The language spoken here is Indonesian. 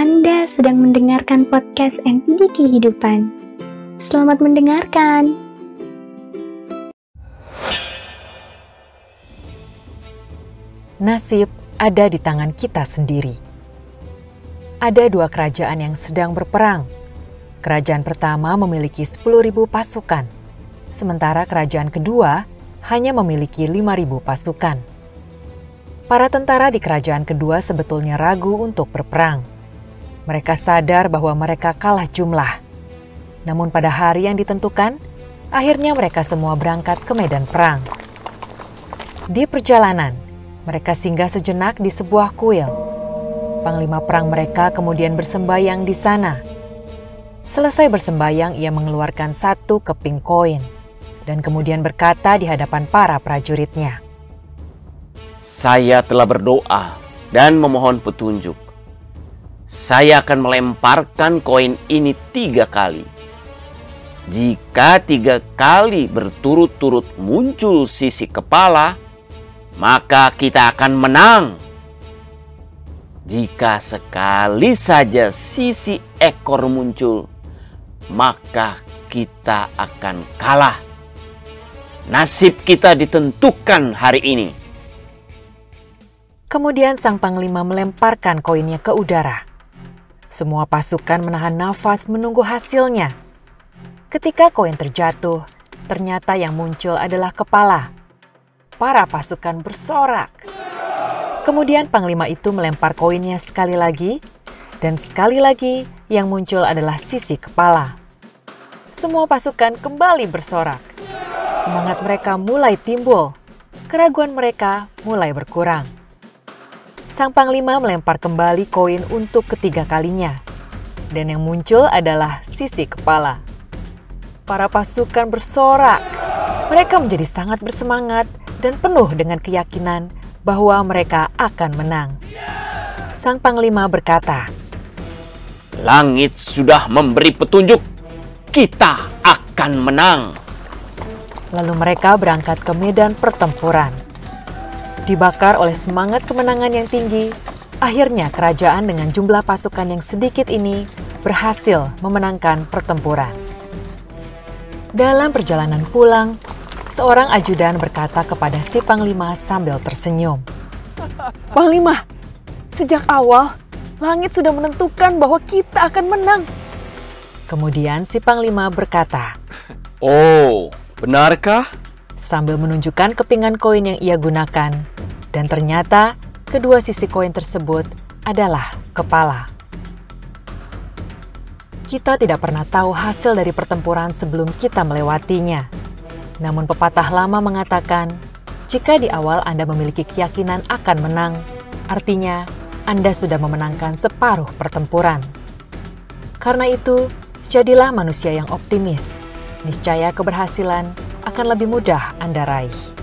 Anda sedang mendengarkan podcast MTD Kehidupan. Selamat mendengarkan. Nasib ada di tangan kita sendiri. Ada dua kerajaan yang sedang berperang. Kerajaan pertama memiliki 10.000 pasukan, sementara kerajaan kedua hanya memiliki 5.000 pasukan. Para tentara di kerajaan kedua sebetulnya ragu untuk berperang. Mereka sadar bahwa mereka kalah jumlah. Namun pada hari yang ditentukan, akhirnya mereka semua berangkat ke medan perang. Di perjalanan, mereka singgah sejenak di sebuah kuil. Panglima perang mereka kemudian bersembayang di sana. Selesai bersembayang, ia mengeluarkan satu keping koin dan kemudian berkata di hadapan para prajuritnya, "Saya telah berdoa dan memohon petunjuk. Saya akan melemparkan koin ini tiga kali. Jika tiga kali berturut-turut muncul sisi kepala, maka kita akan menang." Jika sekali saja sisi ekor muncul, maka kita akan kalah. Nasib kita ditentukan hari ini. Kemudian sang panglima melemparkan koinnya ke udara. Semua pasukan menahan nafas menunggu hasilnya. Ketika koin terjatuh, ternyata yang muncul adalah kepala. Para pasukan bersorak. Kemudian panglima itu melempar koinnya sekali lagi, dan sekali lagi yang muncul adalah sisi kepala semua pasukan kembali bersorak. Semangat mereka mulai timbul, keraguan mereka mulai berkurang. Sang panglima melempar kembali koin untuk ketiga kalinya, dan yang muncul adalah sisi kepala. Para pasukan bersorak, mereka menjadi sangat bersemangat dan penuh dengan keyakinan bahwa mereka akan menang. Sang panglima berkata, "Langit sudah memberi petunjuk kita akan menang. Lalu mereka berangkat ke medan pertempuran. Dibakar oleh semangat kemenangan yang tinggi, akhirnya kerajaan dengan jumlah pasukan yang sedikit ini berhasil memenangkan pertempuran. Dalam perjalanan pulang, seorang ajudan berkata kepada si Panglima sambil tersenyum. Panglima, sejak awal langit sudah menentukan bahwa kita akan menang. Kemudian si Panglima berkata, Oh, benarkah? Sambil menunjukkan kepingan koin yang ia gunakan. Dan ternyata kedua sisi koin tersebut adalah kepala. Kita tidak pernah tahu hasil dari pertempuran sebelum kita melewatinya. Namun pepatah lama mengatakan, jika di awal Anda memiliki keyakinan akan menang, artinya Anda sudah memenangkan separuh pertempuran. Karena itu, Jadilah manusia yang optimis. Niscaya keberhasilan akan lebih mudah Anda raih.